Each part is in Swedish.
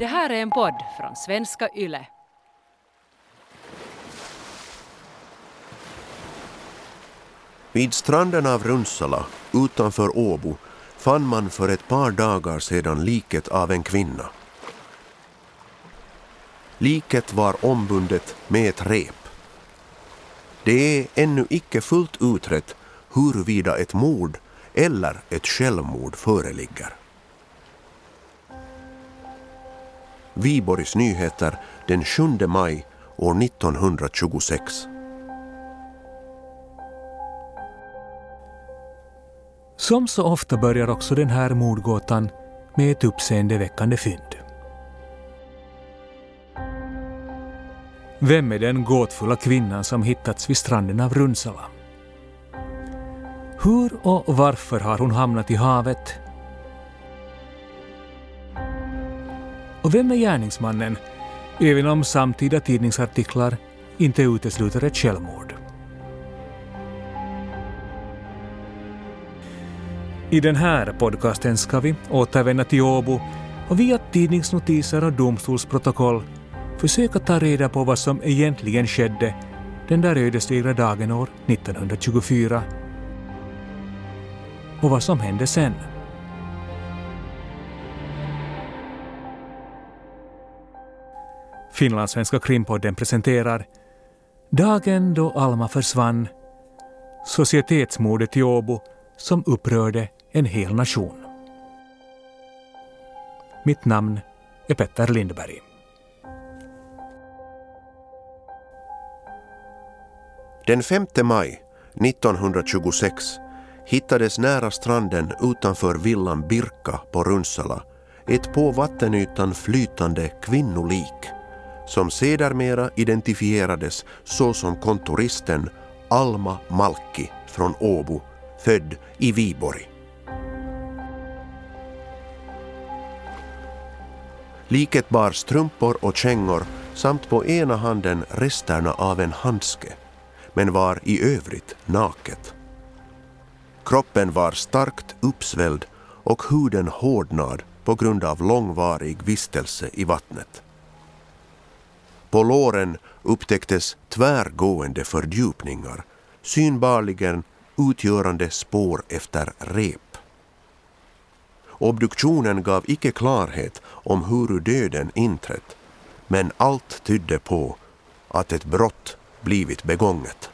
Det här är en podd från svenska YLE. Vid stranden av Runsala utanför Åbo fann man för ett par dagar sedan liket av en kvinna. Liket var ombundet med ett rep. Det är ännu icke fullt utrett huruvida ett mord eller ett självmord föreligger. Viborgs Nyheter den 7 maj år 1926. Som så ofta börjar också den här mordgåtan med ett uppseendeväckande fynd. Vem är den gåtfulla kvinnan som hittats vid stranden av Runsala? Hur och varför har hon hamnat i havet? Och vem är gärningsmannen, även om samtida tidningsartiklar inte utesluter ett självmord? I den här podcasten ska vi återvända till Åbo och via tidningsnotiser och domstolsprotokoll försöka ta reda på vad som egentligen skedde den där ödesdigra dagen år 1924 och vad som hände sen. Finlandssvenska krimpodden presenterar Dagen då Alma försvann, societetsmordet i Åbo som upprörde en hel nation. Mitt namn är Petter Lindberg. Den 5 maj 1926 hittades nära stranden utanför villan Birka på Runsala ett på vattenytan flytande kvinnolik som sedermera identifierades såsom kontoristen Alma Malki från Åbo, född i Viborg. Liket bar strumpor och kängor samt på ena handen resterna av en handske, men var i övrigt naket. Kroppen var starkt uppsvälld och huden hårdnad på grund av långvarig vistelse i vattnet. På låren upptäcktes tvärgående fördjupningar, synbarligen utgörande spår efter rep. Obduktionen gav icke klarhet om hur döden inträtt, men allt tydde på att ett brott blivit begånget.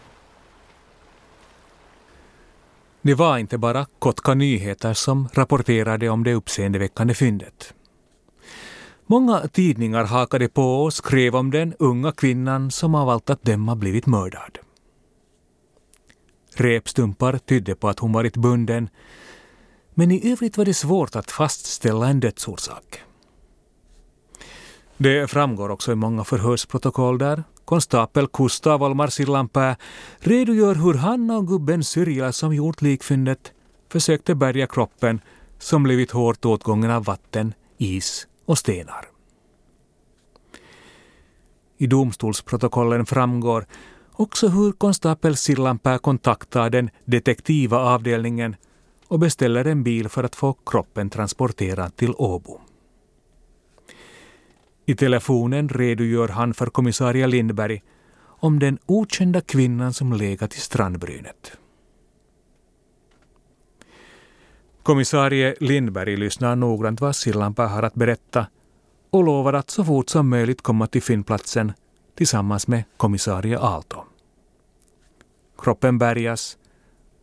Det var inte bara Kotka Nyheter som rapporterade om det uppseendeväckande fyndet. Många tidningar hakade på och skrev om den unga kvinnan som av allt att döma blivit mördad. Repstumpar tydde på att hon varit bunden, men i övrigt var det svårt att fastställa en dödsorsak. Det framgår också i många förhörsprotokoll där konstapel Gustav Olmar Sillanpää redogör hur han och gubben Syrja som gjort likfyndet försökte bärga kroppen som blivit hårt åtgången av vatten, is och stenar. I domstolsprotokollen framgår också hur konstapel Sillanpää kontaktar den detektiva avdelningen och beställer en bil för att få kroppen transporterad till Åbo. I telefonen redogör han för kommissarie Lindberg om den okända kvinnan som legat i strandbrynet. Kommissarie Lindberg lyssnar noggrant vad Sillanpää har att berätta och lovar att så fort som möjligt komma till fyndplatsen tillsammans med kommissarie Aalto. Kroppen bärgas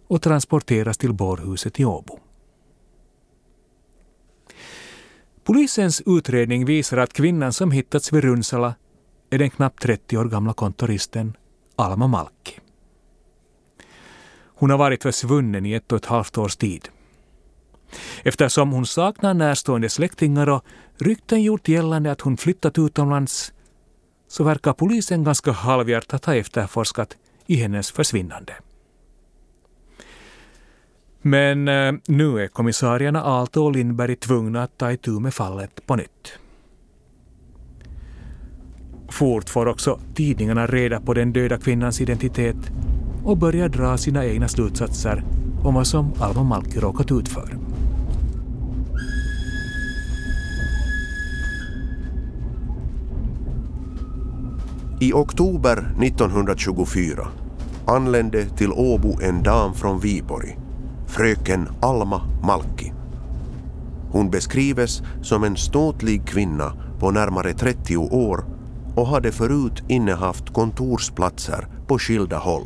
och transporteras till bårhuset i Åbo. Polisens utredning visar att kvinnan som hittats vid Runsala är den knappt 30 år gamla kontoristen Alma Malki. Hon har varit försvunnen i ett och ett halvt års tid. Eftersom hon saknar närstående släktingar och rykten gjort gällande att hon flyttat utomlands så verkar polisen ganska halvhjärtat ha efterforskat i hennes försvinnande. Men eh, nu är kommissarierna Aalto och Lindberg tvungna att ta itu med fallet på nytt. Fort får också tidningarna reda på den döda kvinnans identitet och börjar dra sina egna slutsatser om vad som Alma Malki råkat ut för. I oktober 1924 anlände till Åbo en dam från Viborg, fröken Alma Malki. Hon beskrives som en ståtlig kvinna på närmare 30 år och hade förut innehaft kontorsplatser på skilda håll.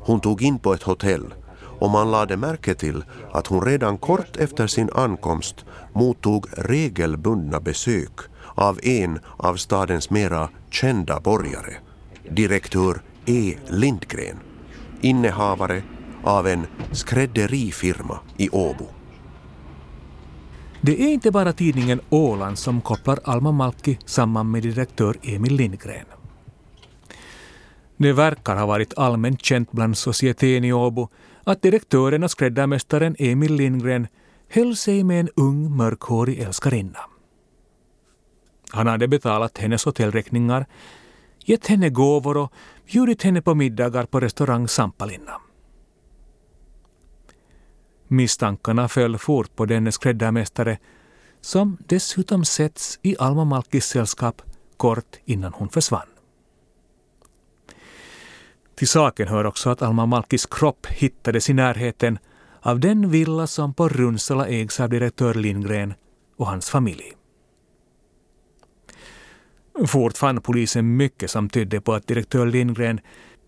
Hon tog in på ett hotell och man lade märke till att hon redan kort efter sin ankomst mottog regelbundna besök av en av stadens mera kända borgare, direktör E. Lindgren, innehavare av en skrädderifirma i Åbo. Det är inte bara tidningen Åland som kopplar Alma Malki samman med direktör Emil Lindgren. Det verkar ha varit allmänt känt bland societeten i Åbo att direktören och skräddarmästaren Emil Lindgren höll sig med en ung mörkhårig älskarinna. Han hade betalat hennes hotellräkningar, gett henne gåvor och bjudit henne på middagar på restaurang Sampalinna. Misstankarna föll fort på denne skräddarmästare som dessutom setts i Alma Malkis sällskap kort innan hon försvann. Till saken hör också att Alma Malkis kropp hittades i närheten av den villa som på Runsala ägs av direktör Lindgren och hans familj. Fort fann polisen mycket som tydde på att direktör Lindgren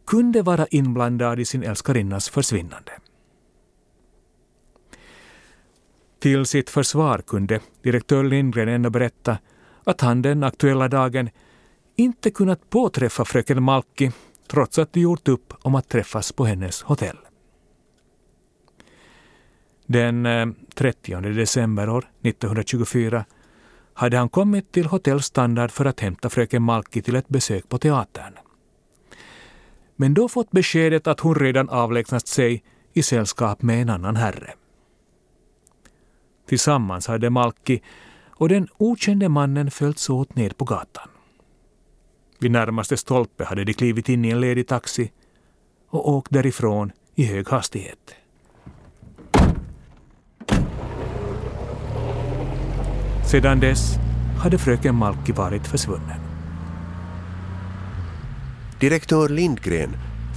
kunde vara inblandad i sin älskarinnas försvinnande. Till sitt försvar kunde direktör Lindgren ändå berätta att han den aktuella dagen inte kunnat påträffa fröken Malki trots att de gjort upp om att träffas på hennes hotell. Den eh, 30 december år 1924 hade han kommit till Hotell Standard för att hämta fröken Malki till ett besök på teatern. Men då fått beskedet att hon redan avlägsnat sig i sällskap med en annan herre. Tillsammans hade Malki och den okände mannen följts åt ned på gatan. Vid närmaste stolpe hade de klivit in i en ledig taxi och åkt därifrån i hög hastighet. Sedan dess hade fröken Malki varit försvunnen. Direktör Lindgren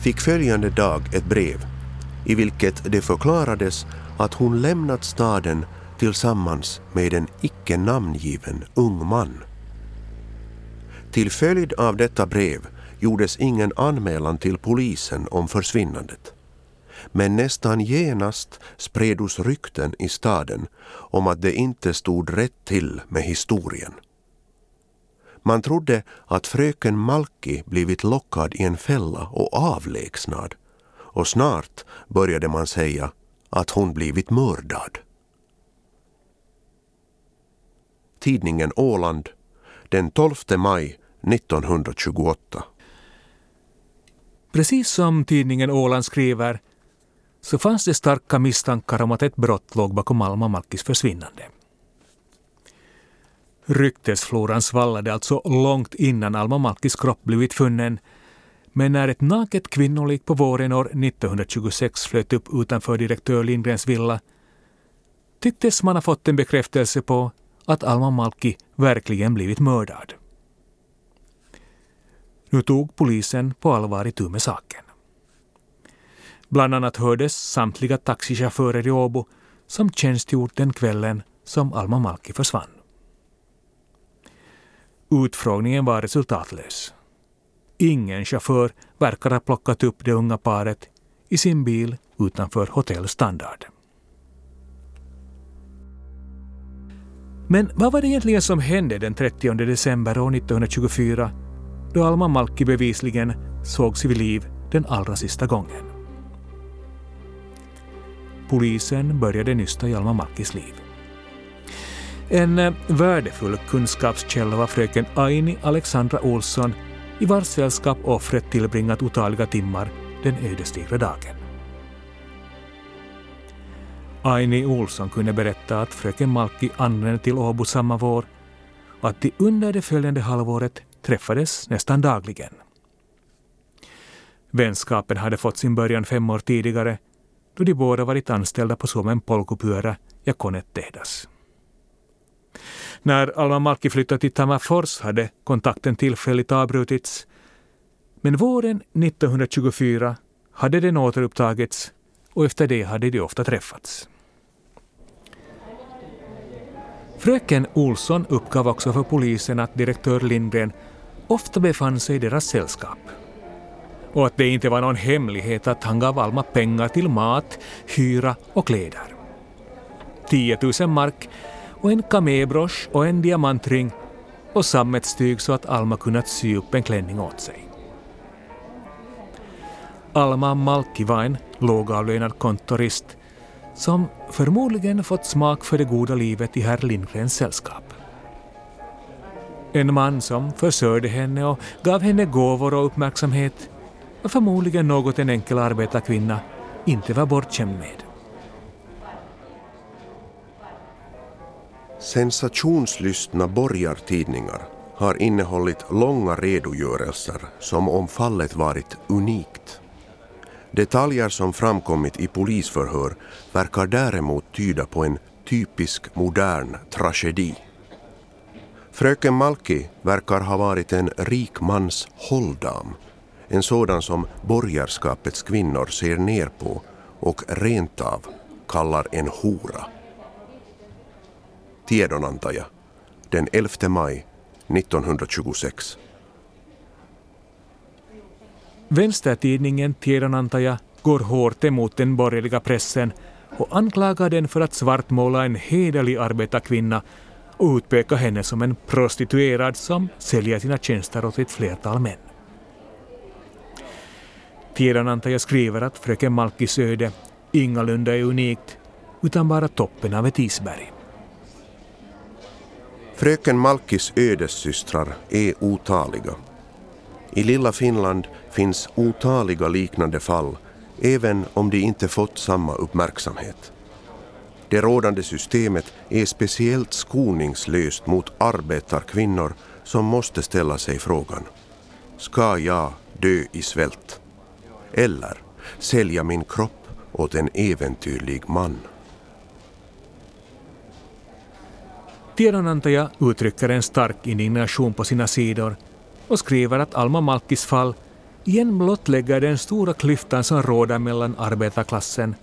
fick följande dag ett brev i vilket det förklarades att hon lämnat staden tillsammans med en icke namngiven ung man. Till följd av detta brev gjordes ingen anmälan till polisen om försvinnandet. Men nästan genast spredos rykten i staden om att det inte stod rätt till med historien. Man trodde att fröken Malki blivit lockad i en fälla och avlägsnad och snart började man säga att hon blivit mördad. Tidningen Åland den 12 maj 1928. Precis som tidningen Åland skriver så fanns det starka misstankar om att ett brott låg bakom Alma Malkis försvinnande. Ryktesfloran svallade alltså långt innan Alma Malkis kropp blivit funnen men när ett naket kvinnolik på våren år 1926 flöt upp utanför direktör Lindgrens villa tycktes man ha fått en bekräftelse på att Alma Malki verkligen blivit mördad. Nu tog polisen på allvar itu med saken. Bland annat hördes samtliga taxichaufförer i Åbo som tjänstgjort den kvällen som Alma Malki försvann. Utfrågningen var resultatlös. Ingen chaufför verkar ha plockat upp det unga paret i sin bil utanför Hotell Standard. Men vad var det egentligen som hände den 30 december år 1924 då Alma Malki bevisligen sågs vid liv den allra sista gången? Polisen började nysta i Alma Malkis liv. En eh, värdefull kunskapskälla var fröken Aini Alexandra Olsson i vars sällskap offret tillbringat otaliga timmar den ödesdigra dagen. Aini Olsson kunde berätta att fröken Malki anlände till Åbo samma vår och att de under det följande halvåret träffades nästan dagligen. Vänskapen hade fått sin början fem år tidigare då de båda varit anställda på Suomen polkupyörä ja Konettehdas. När Alma Malki flyttade till Tammerfors hade kontakten tillfälligt avbrutits. Men våren 1924 hade den återupptagits och efter det hade de ofta träffats. Fröken Olsson uppgav också för polisen att direktör Lindgren ofta befann sig i deras sällskap. Och att det inte var någon hemlighet att han gav Alma pengar till mat, hyra och kläder. 10 000 mark och en kamébrosch och en diamantring och sammetstyg så att Alma kunnat sy upp en klänning åt sig. Alma Malki var en lågavlönad kontorist som förmodligen fått smak för det goda livet i herr Lindgrens sällskap. En man som försörjde henne och gav henne gåvor och uppmärksamhet var förmodligen något en enkel arbetarkvinna inte var bortskämd med. Sensationslystna borgartidningar har innehållit långa redogörelser som om fallet varit unikt. Detaljer som framkommit i polisförhör verkar däremot tyda på en typisk modern tragedi. Fröken Malki verkar ha varit en rik mans hålldam, en sådan som borgerskapets kvinnor ser ner på och rent av kallar en hora. Tiedonantaja den 11 maj 1926. Vänstertidningen Tiedonantaja går hårt emot den borgerliga pressen och anklagar den för att svartmåla en hederlig arbetarkvinna och utpeka henne som en prostituerad som säljer sina tjänster åt ett flertal män. Tiedonantaja skriver att fröken Malkis öde ingalunda är unikt utan bara toppen av ett isberg. Fröken Malkis ödessystrar är otaliga. I lilla Finland finns otaliga liknande fall, även om de inte fått samma uppmärksamhet. Det rådande systemet är speciellt skoningslöst mot arbetarkvinnor som måste ställa sig frågan Ska jag dö i svält? Eller sälja min kropp åt en äventyrlig man? Tiedonantaja uttrycker en stark indignation på sina sidor och skriver att Alma Malkis fall igen blottlägger den stora klyftan som råder mellan arbetarklassen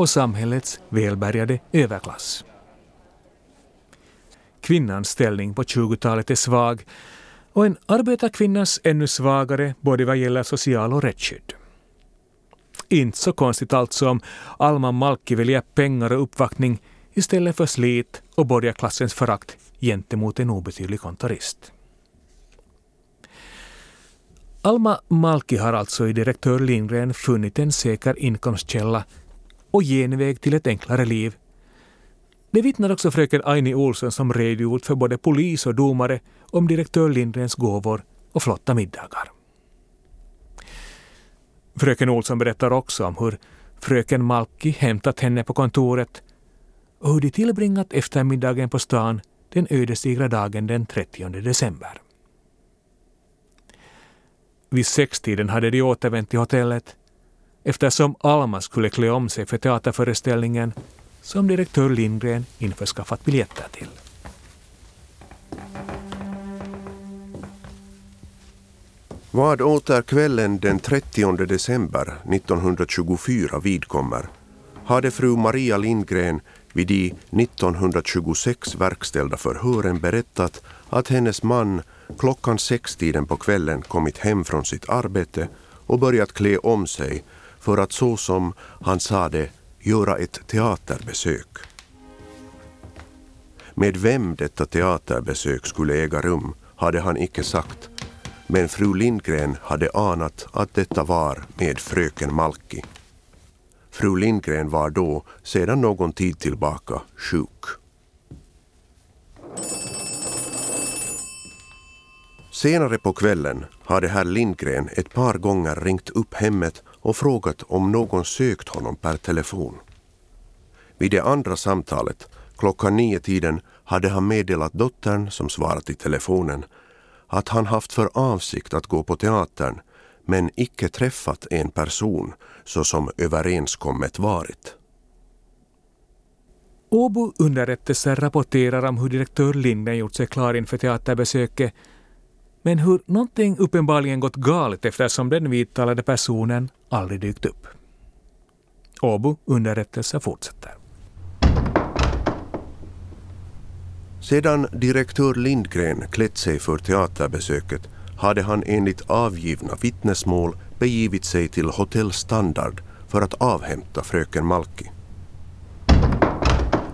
och samhällets välbärgade överklass. Kvinnans ställning på 20-talet är svag och en arbetarkvinnas ännu svagare både vad gäller social och rättsskydd. Inte så konstigt alltså om Alma Malki väljer pengar och uppvaktning istället för slit och borgarklassens förakt gentemot en obetydlig kontorist. Alma Malki har alltså i direktör Lindgren funnit en säker inkomstkälla och genväg till ett enklare liv. Det vittnar också fröken Aini Olsson som redogjort för både polis och domare om direktör Lindgrens gåvor och flotta middagar. Fröken Olsson berättar också om hur fröken Malki hämtat henne på kontoret och hur de tillbringat eftermiddagen på stan den ödesdigra dagen den 30 december. Vid sextiden hade de återvänt till hotellet eftersom Alma skulle klä om sig för teaterföreställningen som direktör Lindgren införskaffat biljetter till. Vad åter kvällen den 30 december 1924 vidkommer hade fru Maria Lindgren vid de 1926 verkställda förhören berättat att hennes man klockan sextiden på kvällen kommit hem från sitt arbete och börjat klä om sig för att så som han sa det göra ett teaterbesök. Med vem detta teaterbesök skulle äga rum hade han icke sagt men fru Lindgren hade anat att detta var med fröken Malki. Fru Lindgren var då sedan någon tid tillbaka sjuk. Senare på kvällen hade herr Lindgren ett par gånger ringt upp hemmet och frågat om någon sökt honom per telefon. Vid det andra samtalet, klockan nio tiden, hade han meddelat dottern som svarat i telefonen att han haft för avsikt att gå på teatern men icke träffat en person så som överenskommet varit. Åbo underrättelse rapporterar om hur direktör Linden gjort sig klar inför teaterbesöket men hur någonting uppenbarligen gått galet eftersom den vidtalade personen aldrig dykt upp. Åbo underrättelse fortsätter. Sedan direktör Lindgren klätt sig för teaterbesöket hade han enligt avgivna vittnesmål begivit sig till Hotell Standard för att avhämta fröken Malki.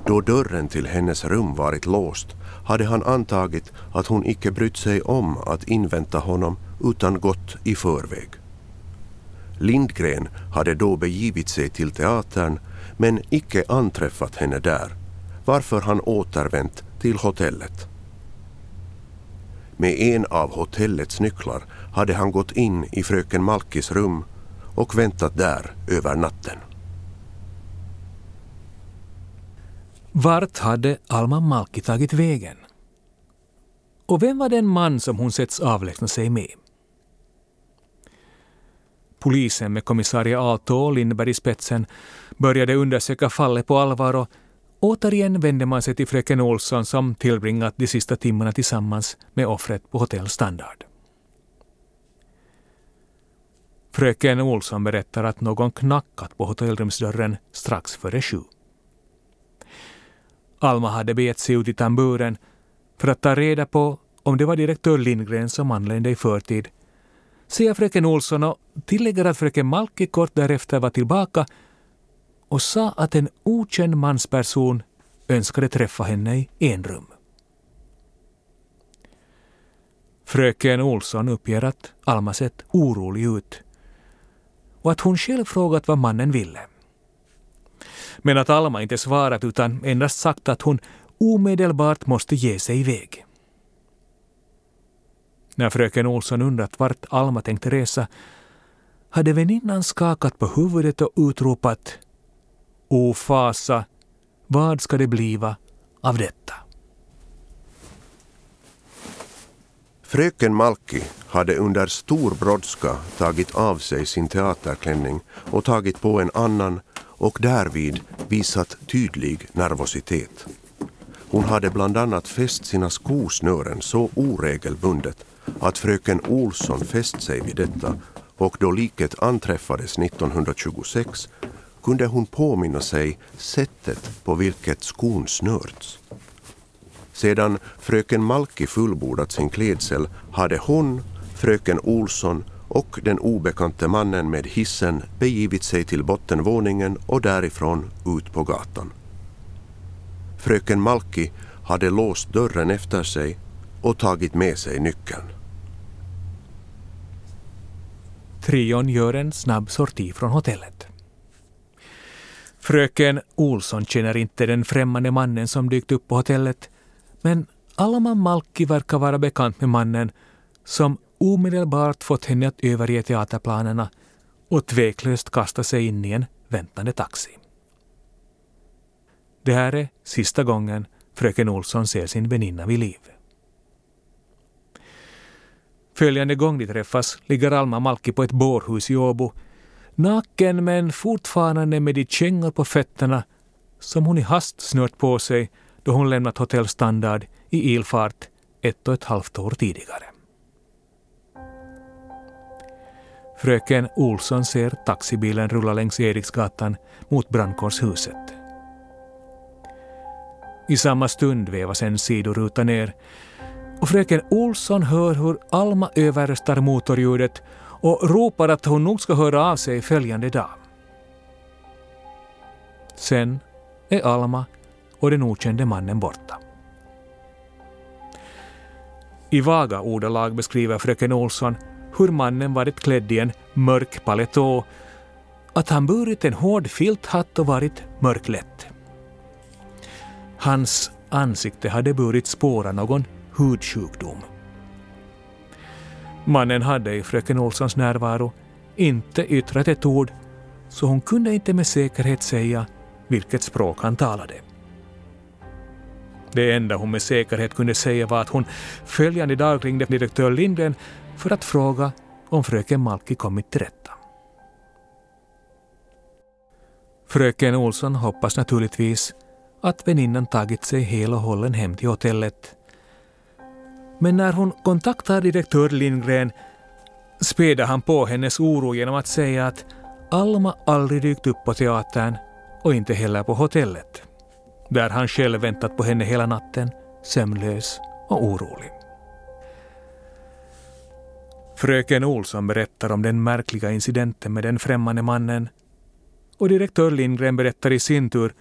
Då dörren till hennes rum varit låst hade han antagit att hon icke brytt sig om att invänta honom utan gått i förväg. Lindgren hade då begivit sig till teatern men icke anträffat henne där varför han återvänt till hotellet. Med en av hotellets nycklar hade han gått in i fröken Malkis rum och väntat där över natten. Vart hade Alma Malki tagit vägen? Och vem var den man som hon setts avlägsna sig med? Polisen med kommissarie Aalto och Lindberg i spetsen började undersöka fallet på allvar och återigen vände man sig till fröken Olsson som tillbringat de sista timmarna tillsammans med offret på Hotell Standard. Fröken Olsson berättar att någon knackat på hotellrumsdörren strax före sju. Alma hade begett sig ut i tamburen för att ta reda på om det var direktör Lindgren som anlände i förtid, säger fröken Olsson och tillägger att fröken Malki kort därefter var tillbaka och sa att en okänd mansperson önskade träffa henne i enrum. Fröken Olsson uppger att Alma sett orolig ut och att hon själv frågat vad mannen ville. Men att Alma inte svarat utan endast sagt att hon omedelbart måste ge sig iväg. När fröken Olsson undrat vart Alma tänkte resa hade väninnan skakat på huvudet och utropat O fasa, vad ska det bliva av detta? Fröken Malki hade under stor brådska tagit av sig sin teaterklänning och tagit på en annan och därvid visat tydlig nervositet. Hon hade bland annat fäst sina skosnören så oregelbundet att fröken Olsson fäst sig vid detta och då liket anträffades 1926 kunde hon påminna sig sättet på vilket skon snörts. Sedan fröken Malki fullbordat sin klädsel hade hon, fröken Olsson och den obekante mannen med hissen begivit sig till bottenvåningen och därifrån ut på gatan. Fröken Malki hade låst dörren efter sig och tagit med sig nyckeln. Trion gör en snabb sorti från hotellet. Fröken Olsson känner inte den främmande mannen som dykt upp på hotellet, men Alma Malki verkar vara bekant med mannen som omedelbart fått henne att överge teaterplanerna och tveklöst kasta sig in i en väntande taxi. Det här är sista gången fröken Olsson ser sin väninna vid liv. Följande gång de träffas ligger Alma Malki på ett bårhus i Åbo, naken men fortfarande med de kängor på fötterna som hon i hast snört på sig då hon lämnat hotellstandard i ilfart ett och ett halvt år tidigare. Fröken Olsson ser taxibilen rulla längs Eriksgatan mot brandkårshuset. I samma stund vevas en sidoruta ner och fröken Olsson hör hur Alma överröstar motorljudet och ropar att hon nog ska höra av sig följande dag. Sen är Alma och den okände mannen borta. I vaga ordalag beskriver fröken Olsson hur mannen varit klädd i en mörk paletå, att han burit en hård filthatt och varit mörklätt. Hans ansikte hade burit spår av någon hudsjukdom. Mannen hade i fröken Olssons närvaro inte yttrat ett ord, så hon kunde inte med säkerhet säga vilket språk han talade. Det enda hon med säkerhet kunde säga var att hon följande dag ringde direktör Lindgren för att fråga om fröken Malki kommit till rätta. Fröken Olsson hoppas naturligtvis att väninnan tagit sig hel och hållen hem till hotellet. Men när hon kontaktar direktör Lindgren späder han på hennes oro genom att säga att Alma aldrig dykt upp på teatern och inte heller på hotellet, där han själv väntat på henne hela natten, sömnlös och orolig. Fröken Olsson berättar om den märkliga incidenten med den främmande mannen och direktör Lindgren berättar i sin tur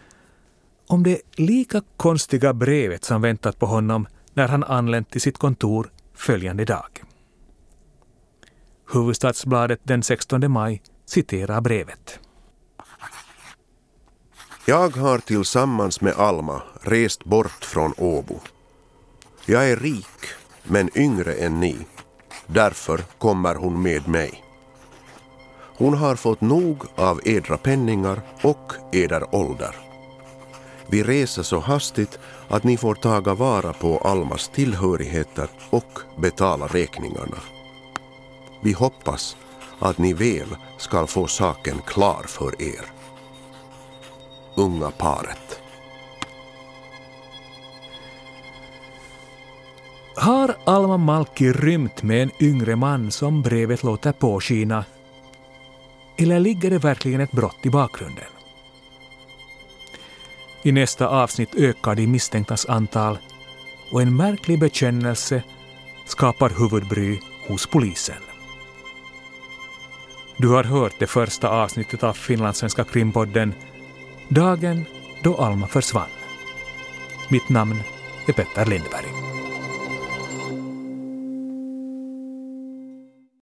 om det lika konstiga brevet som väntat på honom när han anlänt till sitt kontor följande dag. Huvudstadsbladet den 16 maj citerar brevet. Jag har tillsammans med Alma rest bort från Åbo. Jag är rik, men yngre än ni. Därför kommer hon med mig. Hon har fått nog av edra penningar och eder ålder. Vi reser så hastigt att ni får taga vara på Almas tillhörigheter och betala räkningarna. Vi hoppas att ni väl skall få saken klar för er. Unga paret. Har Alma Malki rymt med en yngre man som brevet låter påskina? Eller ligger det verkligen ett brott i bakgrunden? I nästa avsnitt ökar de misstänktas antal och en märklig bekännelse skapar huvudbry hos polisen. Du har hört det första avsnittet av Finlandssvenska krimpodden Dagen då Alma försvann. Mitt namn är Petter Lindberg.